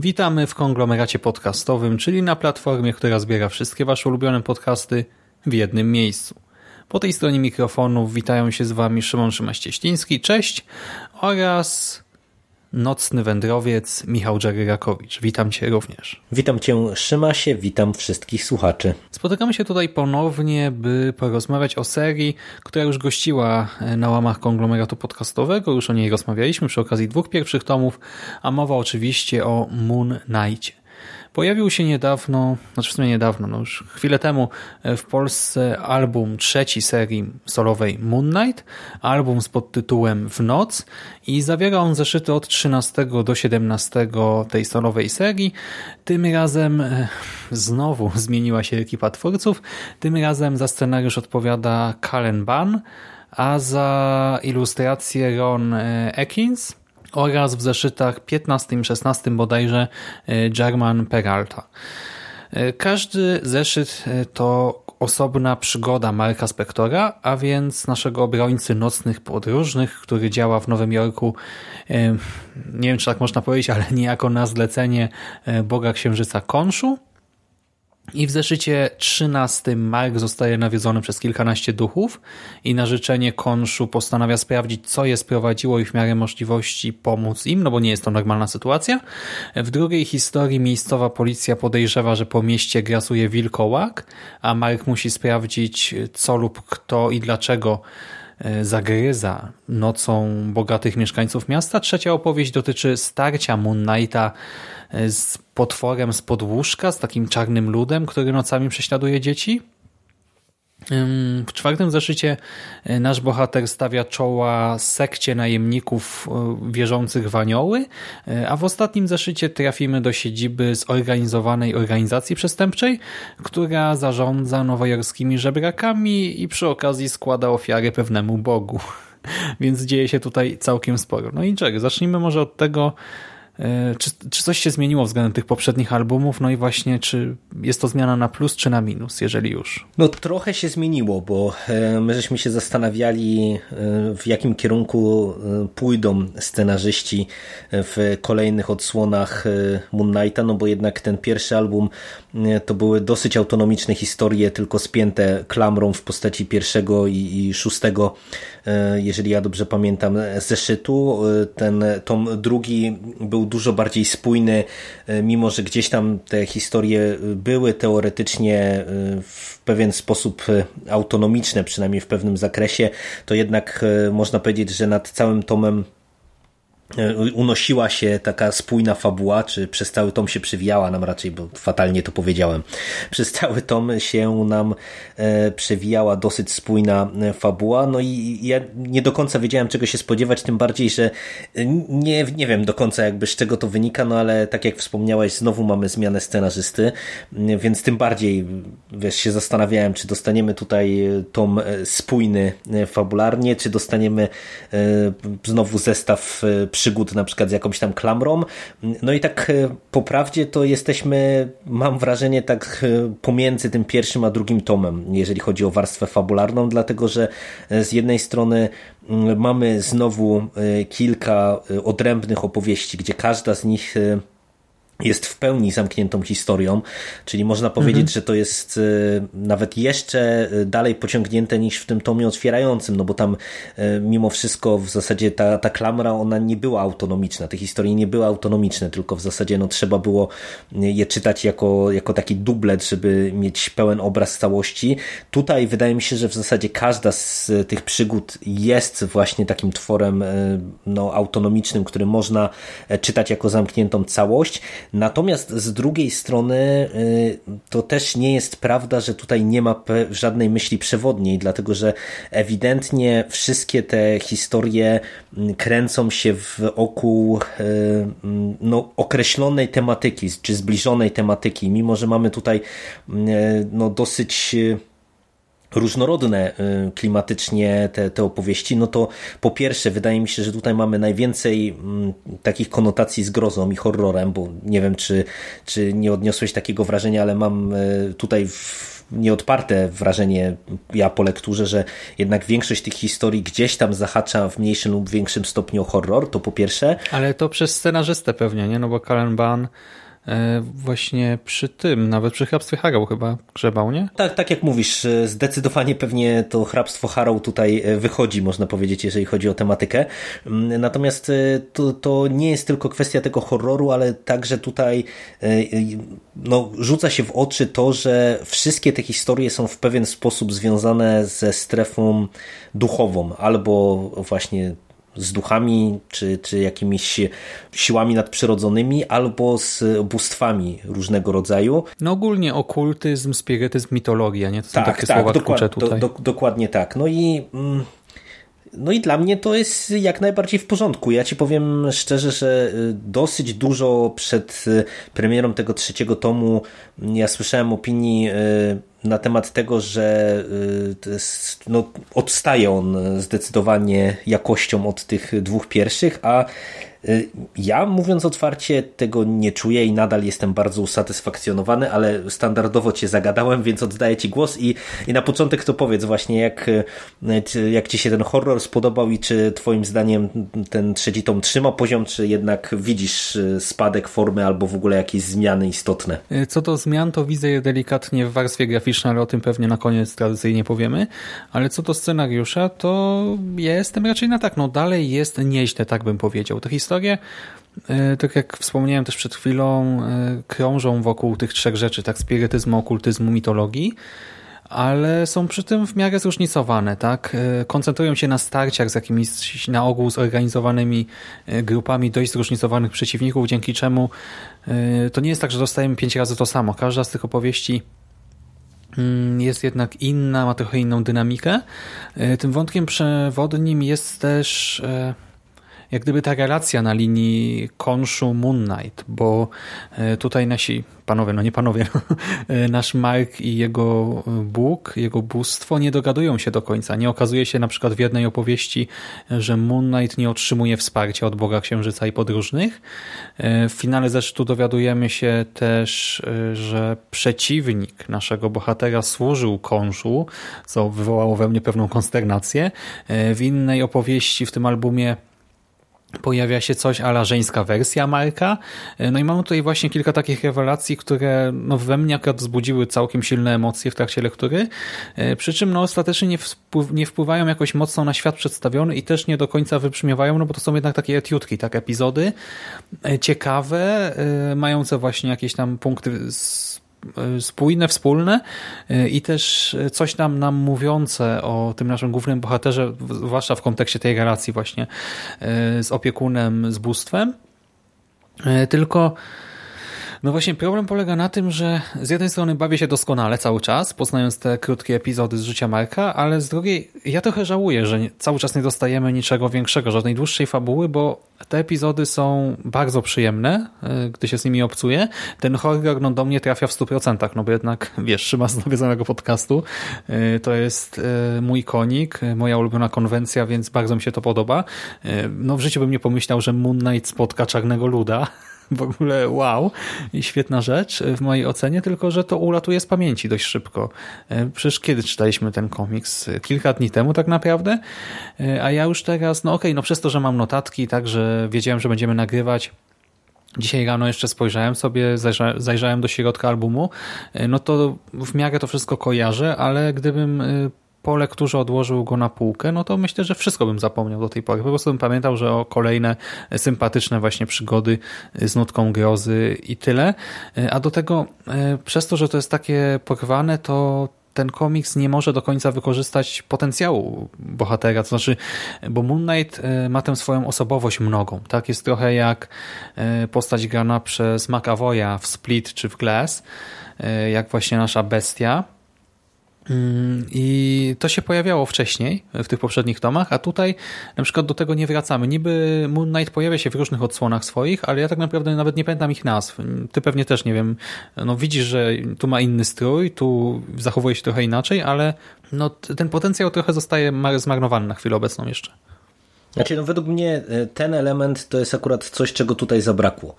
Witamy w konglomeracie podcastowym, czyli na platformie, która zbiera wszystkie Wasze ulubione podcasty w jednym miejscu. Po tej stronie mikrofonów witają się z Wami Szymon Szymaścieśliński, cześć, oraz nocny wędrowiec Michał Dżeryrakowicz. Witam Cię również. Witam Cię Szymasie, witam wszystkich słuchaczy. Spotykamy się tutaj ponownie, by porozmawiać o serii, która już gościła na łamach konglomeratu podcastowego. Już o niej rozmawialiśmy przy okazji dwóch pierwszych tomów, a mowa oczywiście o Moon Knightie. Pojawił się niedawno, znaczy w sumie niedawno, no już chwilę temu w Polsce album trzeci serii solowej Moon Knight, album z podtytułem W noc i zawiera on zeszyty od 13 do 17 tej solowej serii. Tym razem znowu zmieniła się ekipa twórców, tym razem za scenariusz odpowiada Kalen Ban, a za ilustrację Ron Ekins oraz w zeszytach 15 i 16 bodajże German Peralta. Każdy zeszyt to osobna przygoda Marka Spektora, a więc naszego obrońcy nocnych podróżnych, który działa w Nowym Jorku, nie wiem czy tak można powiedzieć, ale niejako na zlecenie Boga Księżyca Konszu. I w zeszycie 13 Mark zostaje nawiedzony przez kilkanaście duchów i na życzenie konszu postanawia sprawdzić, co je sprowadziło i w miarę możliwości pomóc im, no bo nie jest to normalna sytuacja. W drugiej historii miejscowa policja podejrzewa, że po mieście grasuje wilkołak, a Mark musi sprawdzić, co lub kto i dlaczego zagryza nocą bogatych mieszkańców miasta. Trzecia opowieść dotyczy starcia Moon Knighta z potworem z podłóżka, z takim czarnym ludem, który nocami prześladuje dzieci. W czwartym zeszycie nasz bohater stawia czoła sekcie najemników wierzących w anioły, a w ostatnim zeszycie trafimy do siedziby zorganizowanej organizacji przestępczej, która zarządza nowojorskimi żebrakami i przy okazji składa ofiary pewnemu bogu. Więc dzieje się tutaj całkiem sporo. No i czego? Zacznijmy może od tego, czy, czy coś się zmieniło względem tych poprzednich albumów? No i właśnie, czy jest to zmiana na plus, czy na minus, jeżeli już? No trochę się zmieniło, bo my żeśmy się zastanawiali, w jakim kierunku pójdą scenarzyści w kolejnych odsłonach Moon Knighta, no bo jednak ten pierwszy album to były dosyć autonomiczne historie, tylko spięte klamrą w postaci pierwszego i, i szóstego, jeżeli ja dobrze pamiętam, zeszytu. Ten tom drugi był dużo bardziej spójny, mimo że gdzieś tam te historie były teoretycznie w pewien sposób autonomiczne, przynajmniej w pewnym zakresie, to jednak można powiedzieć, że nad całym tomem unosiła się taka spójna fabuła, czy przez cały tom się przewijała nam raczej, bo fatalnie to powiedziałem, przez cały tom się nam przewijała dosyć spójna fabuła, no i ja nie do końca wiedziałem czego się spodziewać, tym bardziej, że nie, nie wiem do końca jakby z czego to wynika, no ale tak jak wspomniałeś, znowu mamy zmianę scenarzysty, więc tym bardziej wiesz, się zastanawiałem, czy dostaniemy tutaj tom spójny fabularnie, czy dostaniemy znowu zestaw przygód na przykład z jakąś tam klamrą. No i tak po prawdzie to jesteśmy, mam wrażenie, tak pomiędzy tym pierwszym a drugim tomem, jeżeli chodzi o warstwę fabularną, dlatego że z jednej strony mamy znowu kilka odrębnych opowieści, gdzie każda z nich jest w pełni zamkniętą historią, czyli można powiedzieć, mhm. że to jest nawet jeszcze dalej pociągnięte niż w tym tomie otwierającym, no bo tam mimo wszystko w zasadzie ta, ta klamra, ona nie była autonomiczna, te historie nie były autonomiczne, tylko w zasadzie no, trzeba było je czytać jako, jako taki dublet, żeby mieć pełen obraz całości. Tutaj wydaje mi się, że w zasadzie każda z tych przygód jest właśnie takim tworem no, autonomicznym, który można czytać jako zamkniętą całość. Natomiast z drugiej strony to też nie jest prawda, że tutaj nie ma żadnej myśli przewodniej, dlatego że ewidentnie wszystkie te historie kręcą się wokół no, określonej tematyki, czy zbliżonej tematyki, mimo że mamy tutaj no, dosyć różnorodne y, klimatycznie te, te opowieści, no to po pierwsze wydaje mi się, że tutaj mamy najwięcej mm, takich konotacji z grozą i horrorem, bo nie wiem, czy, czy nie odniosłeś takiego wrażenia, ale mam y, tutaj nieodparte wrażenie ja po lekturze, że jednak większość tych historii gdzieś tam zahacza w mniejszym lub większym stopniu o horror, to po pierwsze. Ale to przez scenarzystę pewnie, nie? No bo Karen Ban właśnie przy tym, nawet przy hrabstwie Harrow chyba grzebał, nie? Tak, tak jak mówisz, e, zdecydowanie pewnie to hrabstwo Harrow tutaj e, wychodzi, można powiedzieć, jeżeli chodzi o tematykę. Mm, natomiast to, to nie jest tylko kwestia tego horroru, ale także tutaj no, rzuca się w oczy to, że wszystkie te historie są w pewien sposób związane ze strefą duchową, albo właśnie z duchami, czy, czy jakimiś siłami nadprzyrodzonymi, albo z bóstwami różnego rodzaju. No ogólnie okultyzm, spirytyzm, mitologia, nie? To tak, są takie tak, słowa dokład, tutaj. Do, do, dokładnie tak. No i... Mm, no i dla mnie to jest jak najbardziej w porządku. Ja ci powiem szczerze, że y, dosyć dużo przed y, premierą tego trzeciego tomu ja słyszałem opinii y, na temat tego, że no, odstaje on zdecydowanie jakością od tych dwóch pierwszych, a ja, mówiąc otwarcie, tego nie czuję i nadal jestem bardzo usatysfakcjonowany, ale standardowo cię zagadałem, więc oddaję ci głos i, i na początek to powiedz właśnie, jak, y, jak ci się ten horror spodobał i czy twoim zdaniem ten trzeci tom trzyma poziom, czy jednak widzisz y, spadek formy albo w ogóle jakieś zmiany istotne? Co do zmian, to widzę je delikatnie w warstwie graficznej, ale o tym pewnie na koniec tradycyjnie powiemy, ale co do scenariusza, to ja jestem raczej na tak, no dalej jest nieźle, tak bym powiedział. Ta historia historie, e, tak jak wspomniałem też przed chwilą, e, krążą wokół tych trzech rzeczy, tak spirytyzmu, okultyzmu, mitologii, ale są przy tym w miarę zróżnicowane, tak? E, koncentrują się na starciach z jakimiś na ogół zorganizowanymi grupami dość zróżnicowanych przeciwników, dzięki czemu to nie jest tak, że dostajemy pięć razy to samo. Każda z tych opowieści mm, jest jednak inna, ma trochę inną dynamikę. Tym wątkiem przewodnim jest też jak gdyby ta relacja na linii Konshu Moon Knight, bo e, tutaj nasi panowie, no nie panowie, e, nasz Mark i jego Bóg, jego bóstwo nie dogadują się do końca. Nie okazuje się na przykład w jednej opowieści, że Moon Knight nie otrzymuje wsparcia od Boga Księżyca i podróżnych. E, w finale zresztą dowiadujemy się też, że przeciwnik naszego bohatera służył Konshu, co wywołało we mnie pewną konsternację. W innej opowieści w tym albumie pojawia się coś ala żeńska wersja Marka. No i mamy tutaj właśnie kilka takich rewelacji, które no we mnie akurat wzbudziły całkiem silne emocje w trakcie lektury, e, przy czym no ostatecznie nie, wpływ, nie wpływają jakoś mocno na świat przedstawiony i też nie do końca wybrzmiewają, no bo to są jednak takie etiutki, tak, epizody e, ciekawe, e, mające właśnie jakieś tam punkty z E, spójne, wspólne e, i też coś tam nam mówiące o tym naszym głównym bohaterze, zwłaszcza w kontekście tej relacji właśnie z opiekunem, z bóstwem. Tylko no właśnie problem polega na tym, że z jednej strony bawię się doskonale cały czas, poznając te krótkie epizody z życia Marka, ale z drugiej ja trochę żałuję, że cały czas nie dostajemy niczego większego, żadnej dłuższej fabuły, bo te epizody są bardzo przyjemne, e, gdy się z nimi obcuje. Ten horror no, do mnie trafia w 100%, no bo jednak, wiesz, trzyma z nawiedzonego podcastu. E, to jest e, mój konik, moja ulubiona konwencja, więc bardzo mi się to podoba. No w życiu bym nie pomyślał, że Moon Knight spotka Czarnego Luda, w ogóle wow świetna rzecz w mojej ocenie, tylko że to ulatuje z pamięci dość szybko. E, przecież kiedy czytaliśmy ten komiks? Kilka dni temu tak naprawdę, e, a ja już teraz, no okej, okay, no przez to, że mam notatki, tak, że wiedziałem, że będziemy nagrywać, Dzisiaj rano jeszcze spojrzałem sobie, zajrzałem do środka albumu, e, no to w miarę to wszystko kojarzę, ale gdybym po lekturze odłożył go na półkę, no to myślę, że wszystko bym zapomniał do tej pory. Po prostu bym pamiętał, że o kolejne sympatyczne właśnie przygody z nutką grozy i tyle. A do tego, e, przez to, że to jest takie porwane, to ten komiks nie może do końca wykorzystać potencjału bohatera, to znaczy, bo Moon Knight e, ma tę swoją osobowość mnogą, tak? Jest trochę jak e, postać grana przez McAvoya w Split czy w Glass, e, jak właśnie nasza bestia, I to się pojawiało wcześniej, w tych poprzednich tomach, a tutaj na przykład do tego nie wracamy. Niby Moon Knight pojawia się w różnych odsłonach swoich, ale ja tak naprawdę nawet nie pamiętam ich nazw. Ty pewnie też, nie wiem, no widzisz, że tu ma inny strój, tu zachowuje się trochę inaczej, ale no, ten potencjał trochę zostaje zmarnowany na chwilę obecną jeszcze. Znaczy, no według mnie e, ten element to jest akurat coś, czego tutaj zabrakło.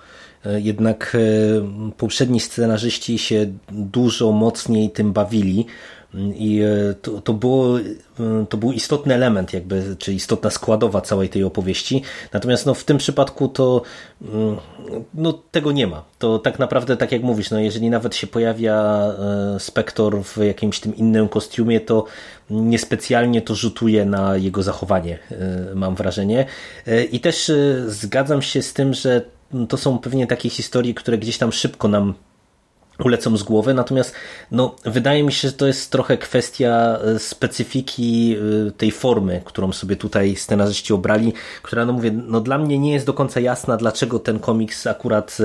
E, jednak e, poprzedni scenarzyści się dużo mocniej tym bawili i e, to, to, było, e, to był istotny element, jakby, czy istotna składowa całej tej opowieści. Natomiast no, w tym przypadku to mm, no, tego nie ma. To tak naprawdę, tak jak mówisz, no, jeżeli nawet się pojawia e, Spektor w jakimś tym innym kostiumie, to niespecjalnie to rzutuje na jego zachowanie, mam wrażenie. I też zgadzam się z tym, że to są pewnie takie historie, które gdzieś tam szybko nam ulecą z głowy, natomiast no, wydaje mi się, że to jest trochę kwestia e, specyfiki e, tej formy, którą sobie tutaj scenarzyści obrali, która, no mówię, no dla mnie nie jest do końca jasna, dlaczego ten komiks akurat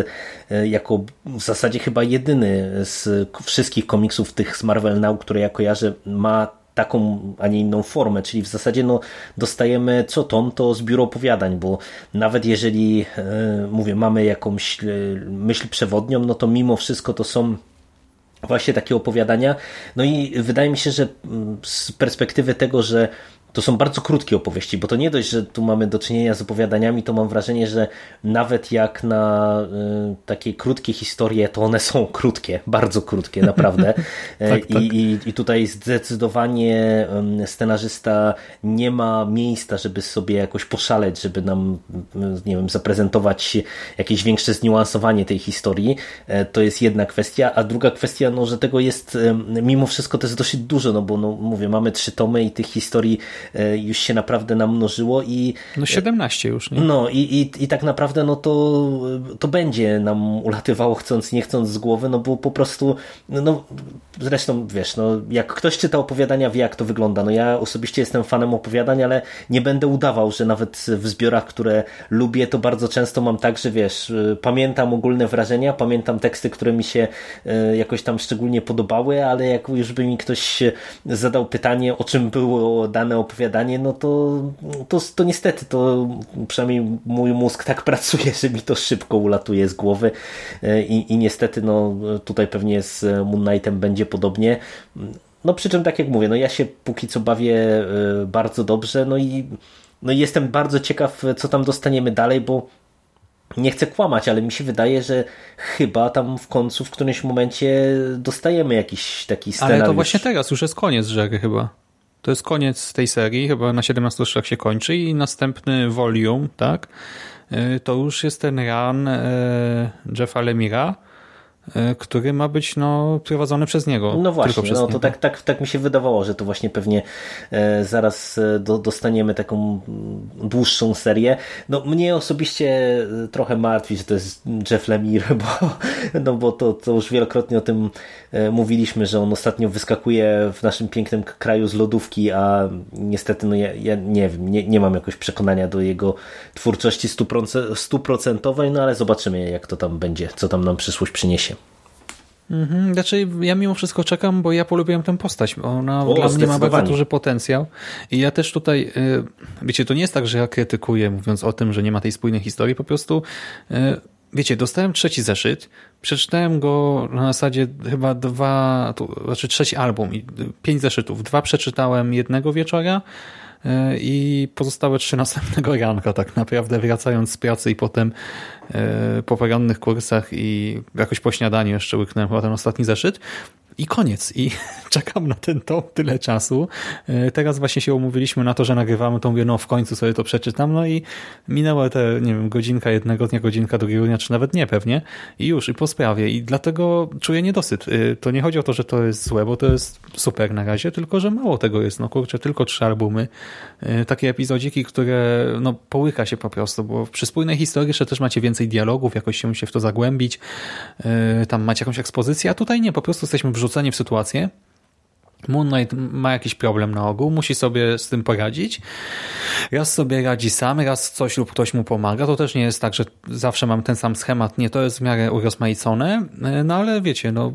e, jako w zasadzie chyba jedyny z wszystkich komiksów tych z Marvel Now, które ja kojarzę, ma taką, a nie inną formę, czyli w zasadzie no, dostajemy co tom to zbiór opowiadań, bo nawet jeżeli, e, mówię, mamy jakąś e, myśl przewodnią, no to mimo wszystko to są właśnie takie opowiadania. No i wydaje mi się, że mm, z perspektywy tego, że to są bardzo krótkie opowieści, bo to nie dość, że tu mamy do czynienia z opowiadaniami, to mam wrażenie, że nawet jak na y, takie krótkie historie, to one są krótkie, bardzo krótkie, naprawdę. tak, I, tak. I, I tutaj zdecydowanie scenarzysta nie ma miejsca, żeby sobie jakoś poszaleć, żeby nam, nie wiem, zaprezentować jakieś większe zniuansowanie tej historii. E, to jest jedna kwestia, a druga kwestia, no, że tego jest mimo wszystko to jest dosyć dużo, no bo no, mówię, mamy trzy tomy i tych historii E, już się naprawdę namnożyło i... No 17 już, nie? No i, i, i tak naprawdę no to, to będzie nam ulatywało chcąc, nie chcąc z głowy, no bo po prostu no zresztą wiesz, no jak ktoś czyta opowiadania wie jak to wygląda, no ja osobiście jestem fanem opowiadań, ale nie będę udawał, że nawet w zbiorach, które lubię, to bardzo często mam tak, że wiesz, e, pamiętam ogólne wrażenia, pamiętam teksty, które mi się e, jakoś tam szczególnie podobały, ale jak już by mi ktoś zadał pytanie, o czym było dane opowiadanie, opowiadanie, no to, to, to niestety to przynajmniej mój mózg tak pracuje, że mi to szybko ulatuje z głowy e, i, i niestety no tutaj pewnie z Moon Knightem będzie podobnie. No przy czym tak jak mówię, no ja się póki co bawię e, bardzo dobrze, no i no jestem bardzo ciekaw, co tam dostaniemy dalej, bo nie chcę kłamać, ale mi się wydaje, że chyba tam w końcu w którymś momencie dostajemy jakiś taki scenariusz. Ale to właśnie teraz już jest koniec rzeki chyba. To jest koniec tej serii, chyba na 17 strzałach się kończy i następny volume, tak? Y, to już jest ten run y, Jeffa Lemira, E, który ma być no, prowadzony przez niego. No właśnie, no, to tak, tak, tak mi się wydawało, że to właśnie pewnie e, zaraz e, do, dostaniemy taką dłuższą serię. No mnie osobiście e, trochę martwi, że to jest Jeff Lemire, bo, no, bo to, to już wielokrotnie o tym e, mówiliśmy, że on ostatnio wyskakuje w naszym pięknym kraju z lodówki, a niestety no ja, ja nie wiem, nie, nie mam jakoś przekonania do jego twórczości stuprocentowej, no ale zobaczymy jak to tam będzie, co tam nam przyszłość przyniesie. Mhm, znaczy ja mimo wszystko czekam, bo ja polubiłem tę postać. Ona o, dla mnie ma bardzo duży potencjał. I ja też tutaj, y, wiecie, to nie jest tak, że ja krytykuję, mówiąc o tym, że nie ma tej spójnej historii, po prostu y, wiecie, dostałem trzeci zeszyt, przeczytałem go na zasadzie chyba dwa, to znaczy trzeci album i pięć zeszytów. Dwa przeczytałem jednego wieczora, i pozostałe trzy następnego ranka tak naprawdę wracając z pracy i potem e, po porannych kursach i jakoś po śniadaniu jeszcze łyknąłem chyba ten ostatni zeszyt i koniec. I czekam na ten tom tyle czasu. E, teraz właśnie się umówiliśmy na to, że nagrywamy mówię, no w końcu sobie to przeczytam, no i minęła te, nie wiem, godzinka jednego dnia, godzinka drugiego dnia, czy nawet nie pewnie i już, i po sprawie. I dlatego czuję niedosyt. E, to nie chodzi o to, że to jest złe, bo to jest super na razie, tylko, że mało tego jest. No kurczę, tylko trzy albumy. E, takie epizodziki, które, no połyka się po prostu, bo przy spójnej historii jeszcze też macie więcej dialogów, jakoś się w to zagłębić, tam macie jakąś ekspozycję, a tutaj nie, po prostu jesteśmy wrzuceni w sytuację, Moon Knight ma jakiś problem na ogół, musi sobie z tym poradzić. Raz sobie radzi sam, raz coś lub ktoś mu pomaga. To też nie jest tak, że zawsze mam ten sam schemat. Nie, to jest w miarę urozmaicone. No ale wiecie, no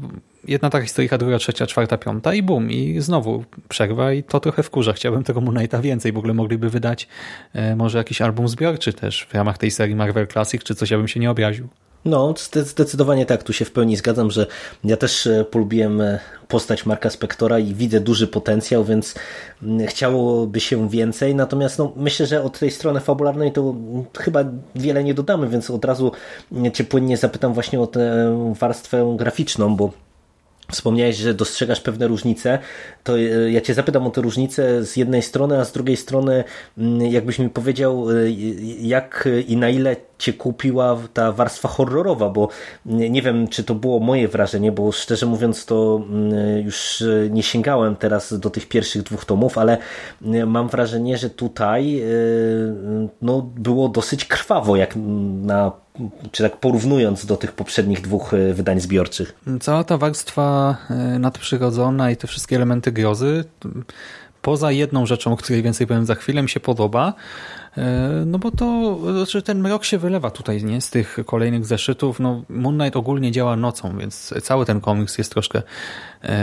jedna taka historia, druga, trzecia, czwarta, piąta i bum, i znowu przerwa i to trochę wkurza. Chciałbym tego Moon Knighta więcej. W ogóle mogliby wydać e, może jakiś album zbiorczy też w ramach tej serii Marvel Classic, czy coś, ja bym się nie obraził. No, zdecydowanie tak, tu się w pełni zgadzam, że ja też e, polubiłem e, postać Marka Spektora i widzę duży potencjał, więc chciałoby się więcej, natomiast no, myślę, że od tej strony fabularnej to chyba wiele nie dodamy, więc od razu cię płynnie zapytam właśnie o tę warstwę graficzną, bo Wspomniałeś, że dostrzegasz pewne różnice, to e, ja Cię zapytam o te różnice z jednej strony, a z drugiej strony, mm, jakbyś mi powiedział, jak i na ile cię kupiła ta warstwa horrorowa, bo nie wiem, czy to było moje wrażenie, bo szczerze mówiąc to mm, już nie sięgałem teraz do tych pierwszych dwóch tomów, ale mm, mam wrażenie, że tutaj no, było dosyć krwawo, jak na czy tak porównując do tych poprzednich dwóch y, wydań zbiorczych. Cała ta warstwa y, nadprzyrodzona i te wszystkie elementy grozy, poza jedną rzeczą, o której więcej powiem za chwilę, mi się podoba, E, no bo to, znaczy ten mrok się wylewa tutaj nie z tych kolejnych zeszytów. No, Moon Knight ogólnie działa nocą, więc cały ten komiks jest troszkę e,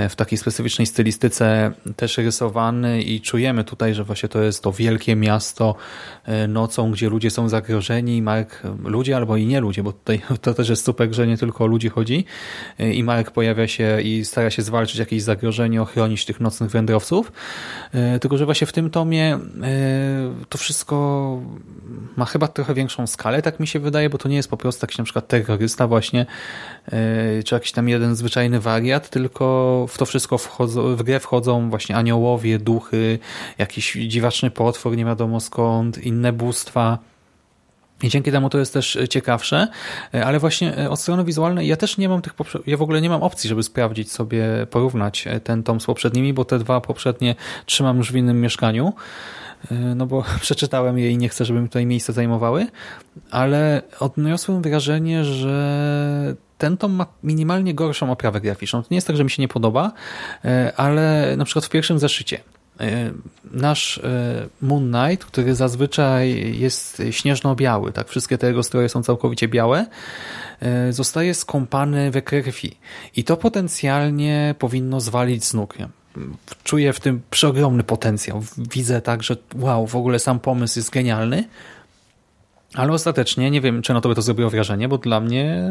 w takiej specyficznej stylistyce też rysowany i czujemy tutaj, że właśnie to jest to wielkie miasto e, nocą, gdzie ludzie są zagrożeni. Mark, ludzie albo i nie ludzie, bo tutaj to też jest super, że nie tylko o ludzi chodzi i Mark pojawia się i stara się zwalczyć jakieś zagrożenie, ochronić tych nocnych wędrowców. Tylko, że właśnie w tym tomie to wszystko ma chyba trochę większą skalę, tak mi się wydaje, bo to nie jest po prostu jakiś na przykład terrorysta właśnie, e, czy jakiś tam jeden zwyczajny wariat, tylko w to wszystko wchodzą, w grę wchodzą właśnie aniołowie, duchy, jakiś dziwaczny potwór, nie wiadomo skąd, inne bóstwa, i dzięki temu to jest też ciekawsze, e, ale właśnie e, od strony wizualnej ja też nie mam tych, ja w ogóle nie mam opcji, żeby sprawdzić sobie, porównać ten tom z poprzednimi, bo te dwa poprzednie trzymam już w innym mieszkaniu. E, no bo przeczytałem je i nie chcę, żeby mi tutaj miejsce zajmowały, ale odniosłem wrażenie, że ten tom ma minimalnie gorszą oprawę graficzną. To nie jest tak, że mi się nie podoba, e, ale na przykład w pierwszym zeszycie e, nasz Moon Knight, który zazwyczaj jest śnieżno-biały, tak wszystkie te jego stroje są całkowicie białe, zostaje skąpany we krwi i to potencjalnie powinno zwalić z nóg czuję w tym przeogromny potencjał. Widzę tak, że wow, w ogóle sam pomysł jest genialny, ale ostatecznie nie wiem, czy na to by to zrobiło wrażenie, bo dla mnie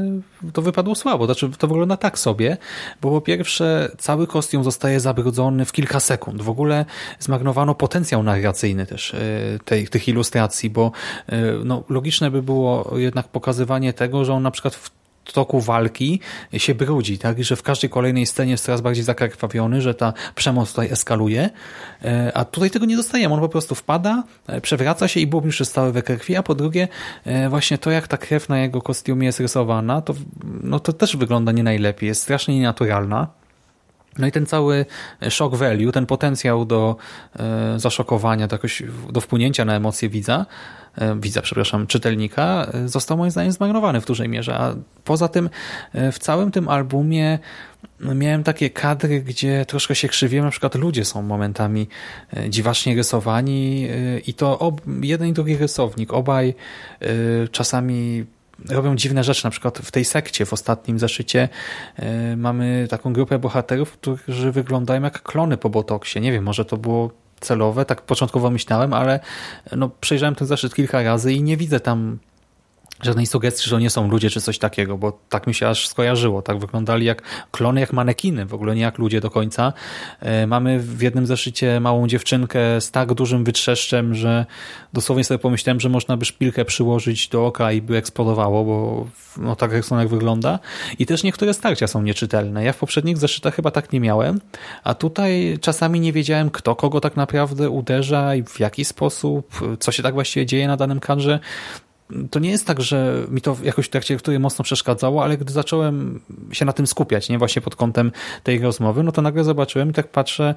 to wypadło słabo. Znaczy, to wygląda tak sobie, bo po pierwsze cały kostium zostaje zabrudzony w kilka sekund. W ogóle zmarnowano potencjał narracyjny też e, tej, tych ilustracji, bo e, no, logiczne by było jednak pokazywanie tego, że on na przykład w toku walki się brudzi, tak? że w każdej kolejnej scenie jest coraz bardziej zakrwawiony, że ta przemoc tutaj eskaluje, e, a tutaj tego nie dostajemy. On po prostu wpada, e, przewraca się i bub już jest stały we krwi, a po drugie e, właśnie to, jak ta krew na jego kostiumie jest rysowana, to, no to też wygląda nie najlepiej, jest strasznie nienaturalna. No i ten cały shock value, ten potencjał do zaszokowania, do, jakoś, do wpłynięcia na emocje widza, widza, przepraszam, czytelnika, e, został moim zdaniem zmarnowany w dużej mierze. A poza tym e, w całym tym albumie miałem takie kadry, gdzie troszkę się krzywiłem, na przykład ludzie są momentami e, dziwacznie rysowani e, i to jeden i drugi rysownik, obaj czasami robią dziwne rzeczy. Na przykład w tej sekcie, w ostatnim zaszycie e, mamy taką grupę bohaterów, którzy wyglądają jak klony po botoksie. Nie wiem, może to było celowe, tak początkowo myślałem, ale no, przejrzałem ten zaszyt kilka razy i nie widzę tam żadnej sugestii, że to nie są ludzie czy coś takiego, bo tak mi się aż skojarzyło. Tak wyglądali jak klony, jak manekiny, w ogóle nie jak ludzie do końca. E, mamy w jednym zeszycie małą dziewczynkę z tak dużym wytrzeszczem, że dosłownie sobie pomyślałem, że można by szpilkę przyłożyć do oka i by eksplodowało, bo no, tak jak wygląda. I też niektóre starcia są nieczytelne. Ja w poprzednich zeszytach chyba tak nie miałem, a tutaj czasami nie wiedziałem, kto kogo tak naprawdę uderza i w jaki sposób, co się tak właściwie dzieje na danym kadrze to nie jest tak, że mi to jakoś w trakcie lektury mocno przeszkadzało, ale gdy zacząłem się na tym skupiać, nie właśnie pod kątem tej rozmowy, no to nagle zobaczyłem i tak patrzę,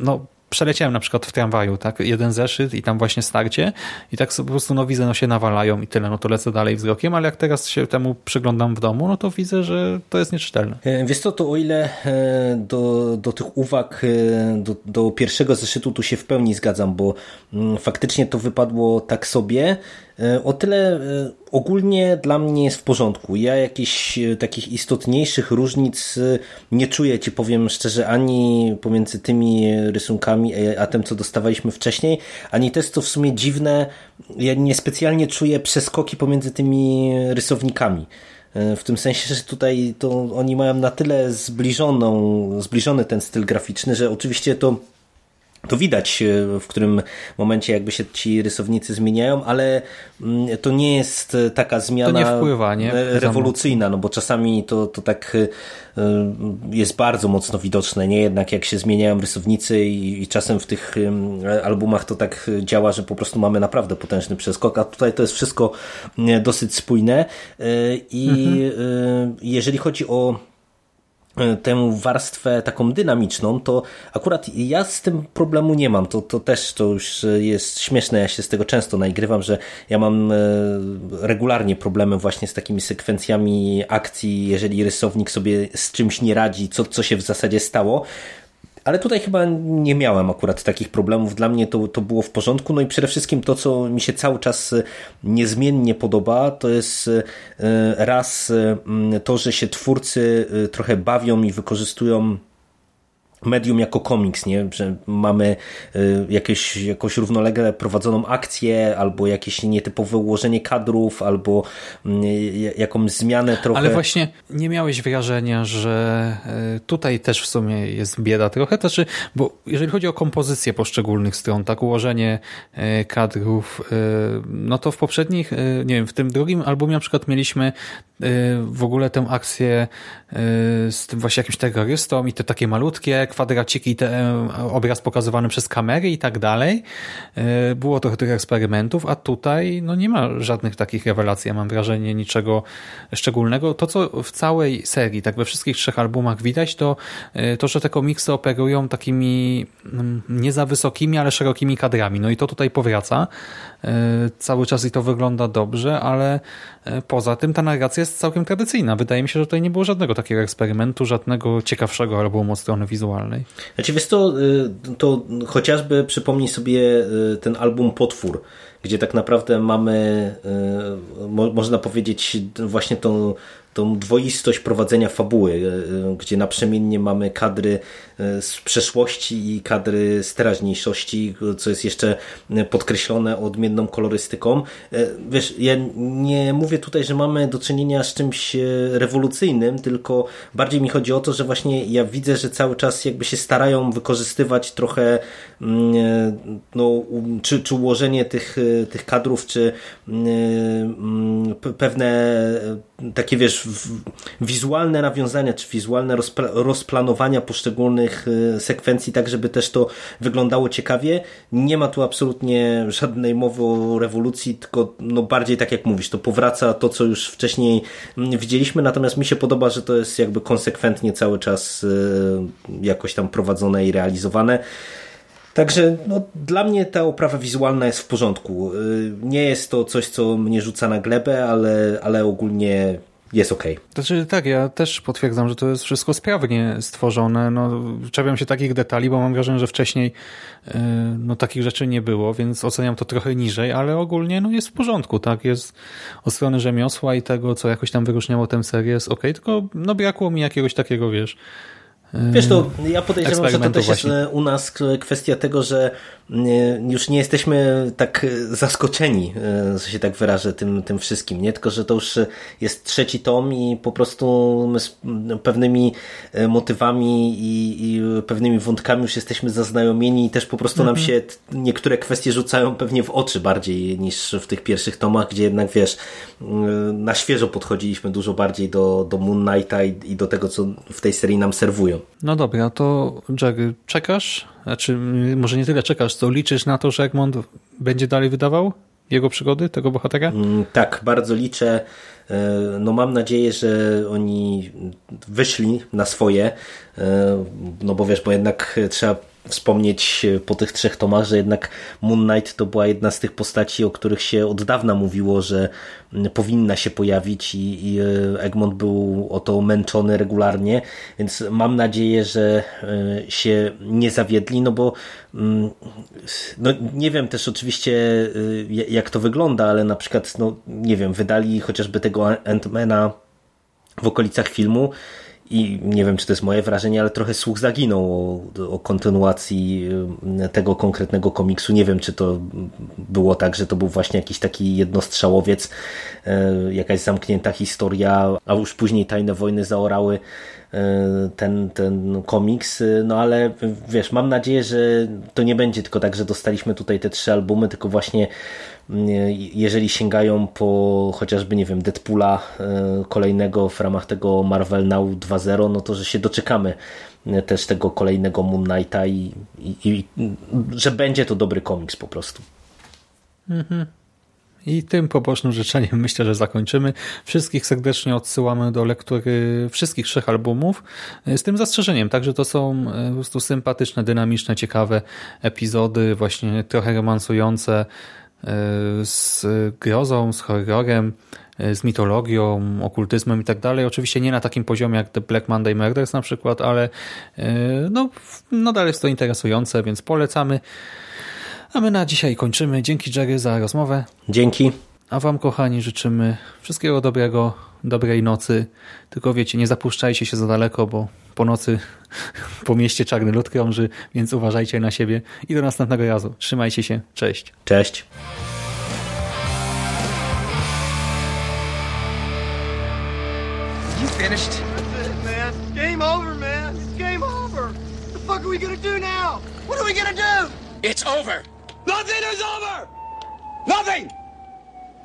no przeleciałem na przykład w tramwaju, tak, jeden zeszyt i tam właśnie starcie i tak po prostu no widzę, no się nawalają i tyle, no to lecę dalej wzrokiem, ale jak teraz się temu przyglądam w domu, no to widzę, że to jest nieczytelne. E, wiesz co, to o ile e, do, do tych uwag e, do, do pierwszego zeszytu tu się w pełni zgadzam, bo mm, faktycznie to wypadło tak sobie, o tyle ogólnie dla mnie jest w porządku. Ja jakichś takich istotniejszych różnic nie czuję, ci powiem szczerze, ani pomiędzy tymi rysunkami, a tym, co dostawaliśmy wcześniej, ani też, co w sumie dziwne, ja niespecjalnie czuję przeskoki pomiędzy tymi rysownikami. W tym sensie, że tutaj to oni mają na tyle zbliżoną, zbliżony ten styl graficzny, że oczywiście to to widać, e, w którym momencie jakby się ci rysownicy zmieniają, ale mm, to nie jest taka zmiana nie wpływa, nie? E, rewolucyjna, no bo czasami to, to tak e, jest bardzo mocno widoczne, nie? Jednak jak się zmieniają rysownicy i, i czasem w tych albumach to tak działa, że po prostu mamy naprawdę potężny przeskok, a tutaj to jest wszystko dosyć spójne i mhm. jeżeli chodzi o E, tę warstwę taką dynamiczną, to akurat ja z tym problemu nie mam. To, to też to już jest śmieszne, ja się z tego często nagrywam, że ja mam e, regularnie problemy właśnie z takimi sekwencjami akcji, jeżeli rysownik sobie z czymś nie radzi, co, co się w zasadzie stało, ale tutaj chyba nie miałem akurat takich problemów. Dla mnie to, to było w porządku. No i przede wszystkim to, co mi się cały czas e, niezmiennie podoba, to jest e, raz e, to, że się twórcy trochę bawią i wykorzystują medium jako komiks, nie? że mamy y, jakieś, jakąś równolegle prowadzoną akcję, albo jakieś nietypowe ułożenie kadrów, albo mm, jakąś zmianę trochę. Ale właśnie nie miałeś wrażenia, że y, tutaj też w sumie jest bieda trochę, to znaczy, bo jeżeli chodzi o kompozycję poszczególnych stron, tak ułożenie y, kadrów, no to w poprzednich, nie wiem, w tym drugim albumie na przykład mieliśmy w ogóle tę akcję z tym właśnie jakimś terrorystą i te takie malutkie kwadraciki i ten obraz pokazywany przez kamery i tak dalej. E, było trochę tych eksperymentów, a tutaj no nie ma żadnych takich rewelacji, ja mam wrażenie, niczego szczególnego. To, co w całej serii, tak we wszystkich trzech albumach widać, to e, to, że te komiksy operują takimi mm, nie za wysokimi, ale szerokimi kadrami. No i to tutaj powraca e, cały czas i to wygląda dobrze, ale poza tym ta narracja jest całkiem tradycyjna. Wydaje mi się, że tutaj nie było żadnego takiego eksperymentu, żadnego ciekawszego albumu od strony wizualnej. Znaczy wiesz to, to chociażby przypomnij sobie y, ten album Potwór, gdzie tak naprawdę mamy, y, można powiedzieć, właśnie tą tą dwoistość prowadzenia fabuły, e, e, gdzie naprzemiennie mamy kadry e, z przeszłości i kadry z teraźniejszości, co jest jeszcze podkreślone odmienną kolorystyką. Wiesz, ja nie mówię tutaj, że mamy do czynienia z czymś rewolucyjnym, tylko bardziej mi chodzi o to, że właśnie ja widzę, że cały czas jakby się starają wykorzystywać trochę mm, no, czy, czy ułożenie tych, tych kadrów, czy mm, pewne takie wiesz, wizualne nawiązania, czy wizualne rozplanowania poszczególnych y, sekwencji, tak żeby też to wyglądało ciekawie. Nie ma tu absolutnie żadnej mowy o rewolucji, tylko no bardziej tak jak mówisz, to powraca to, co już wcześniej mm, widzieliśmy, natomiast mi się podoba, że to jest jakby konsekwentnie cały czas y, jakoś tam prowadzone i realizowane. Także no, dla mnie ta oprawa wizualna jest w porządku. Y, nie jest to coś, co mnie rzuca na glebę, ale, ale ogólnie jest ok. Znaczy tak, ja też potwierdzam, że to jest wszystko sprawnie stworzone. No, czepiam się takich detali, bo mam wrażenie, że wcześniej y, no, takich rzeczy nie było, więc oceniam to trochę niżej, ale ogólnie no, jest w porządku. tak Jest od strony rzemiosła i tego, co jakoś tam wyróżniało tę serię jest ok, tylko no, brakło mi jakiegoś takiego, wiesz, Wiesz, to ja podejrzewam, że to też właśnie. jest u nas kwestia tego, że już nie jesteśmy tak zaskoczeni, e, że się tak wyrażę, tym, tym wszystkim, nie? Tylko, że to już jest trzeci tom i po prostu my z pewnymi e, motywami i, i pewnymi wątkami już jesteśmy zaznajomieni i też po prostu nam mhm. się niektóre kwestie rzucają pewnie w oczy bardziej niż w tych pierwszych tomach, gdzie jednak, wiesz, na świeżo podchodziliśmy dużo bardziej do, do Moon Knighta i, i do tego, co w tej serii nam serwują. No dobra, to Jerry, czekasz? Znaczy, może nie tyle czekasz, co liczysz na to, że Egmont będzie dalej wydawał jego przygody, tego bohatera? Mm, tak, bardzo liczę. E, no mam nadzieję, że oni wyszli na swoje, e, no bo wiesz, bo jednak trzeba wspomnieć po tych trzech tomach, że jednak Moon Knight to była jedna z tych postaci, o których się od dawna mówiło, że powinna się pojawić i, i Egmont był o to męczony regularnie, więc mam nadzieję, że się nie zawiedli, no bo no nie wiem też oczywiście jak to wygląda, ale na przykład no nie wiem, wydali chociażby tego Ant-Mana w okolicach filmu i nie wiem, czy to jest moje wrażenie, ale trochę słuch zaginął o, o, kontynuacji y, tego konkretnego komiksu. Nie wiem, czy to było tak, że to był właśnie jakiś taki jednostrzałowiec, y, jakaś zamknięta historia, a już później Tajne Wojny zaorały y, ten, ten komiks, no ale wiesz, mam nadzieję, że to nie będzie tylko tak, że dostaliśmy tutaj te trzy albumy, tylko właśnie jeżeli sięgają po chociażby, nie wiem, Deadpoola e, kolejnego w ramach tego Marvel Now 2.0, no to, że się doczekamy e, też tego kolejnego Moon Knighta i, i, i że będzie to dobry komiks po prostu. Mhm. I tym pobocznym życzeniem myślę, że zakończymy. Wszystkich serdecznie odsyłamy do lektury wszystkich trzech albumów, z tym zastrzeżeniem, także to są po prostu sympatyczne, dynamiczne, ciekawe epizody, właśnie trochę romansujące, z grozą, z horrorem, z mitologią, okultyzmem i tak dalej. Oczywiście nie na takim poziomie jak The Black Monday Murders na przykład, ale e, no, nadal jest to interesujące, więc polecamy. A my na dzisiaj kończymy. Dzięki Jerry za rozmowę. Dzięki. A Wam, kochani, życzymy wszystkiego dobrego, dobrej nocy. Tylko wiecie, nie zapuszczajcie się za daleko, bo po nocy po mieście czarny lud krąży, więc uważajcie na siebie i do następnego razu. Trzymajcie się. Cześć. Cześć. You finished? That's it, man. Game over, man. It's game over. What the fuck are we gonna do now? What are we gonna do? It's over. Nothing is over! Nothing!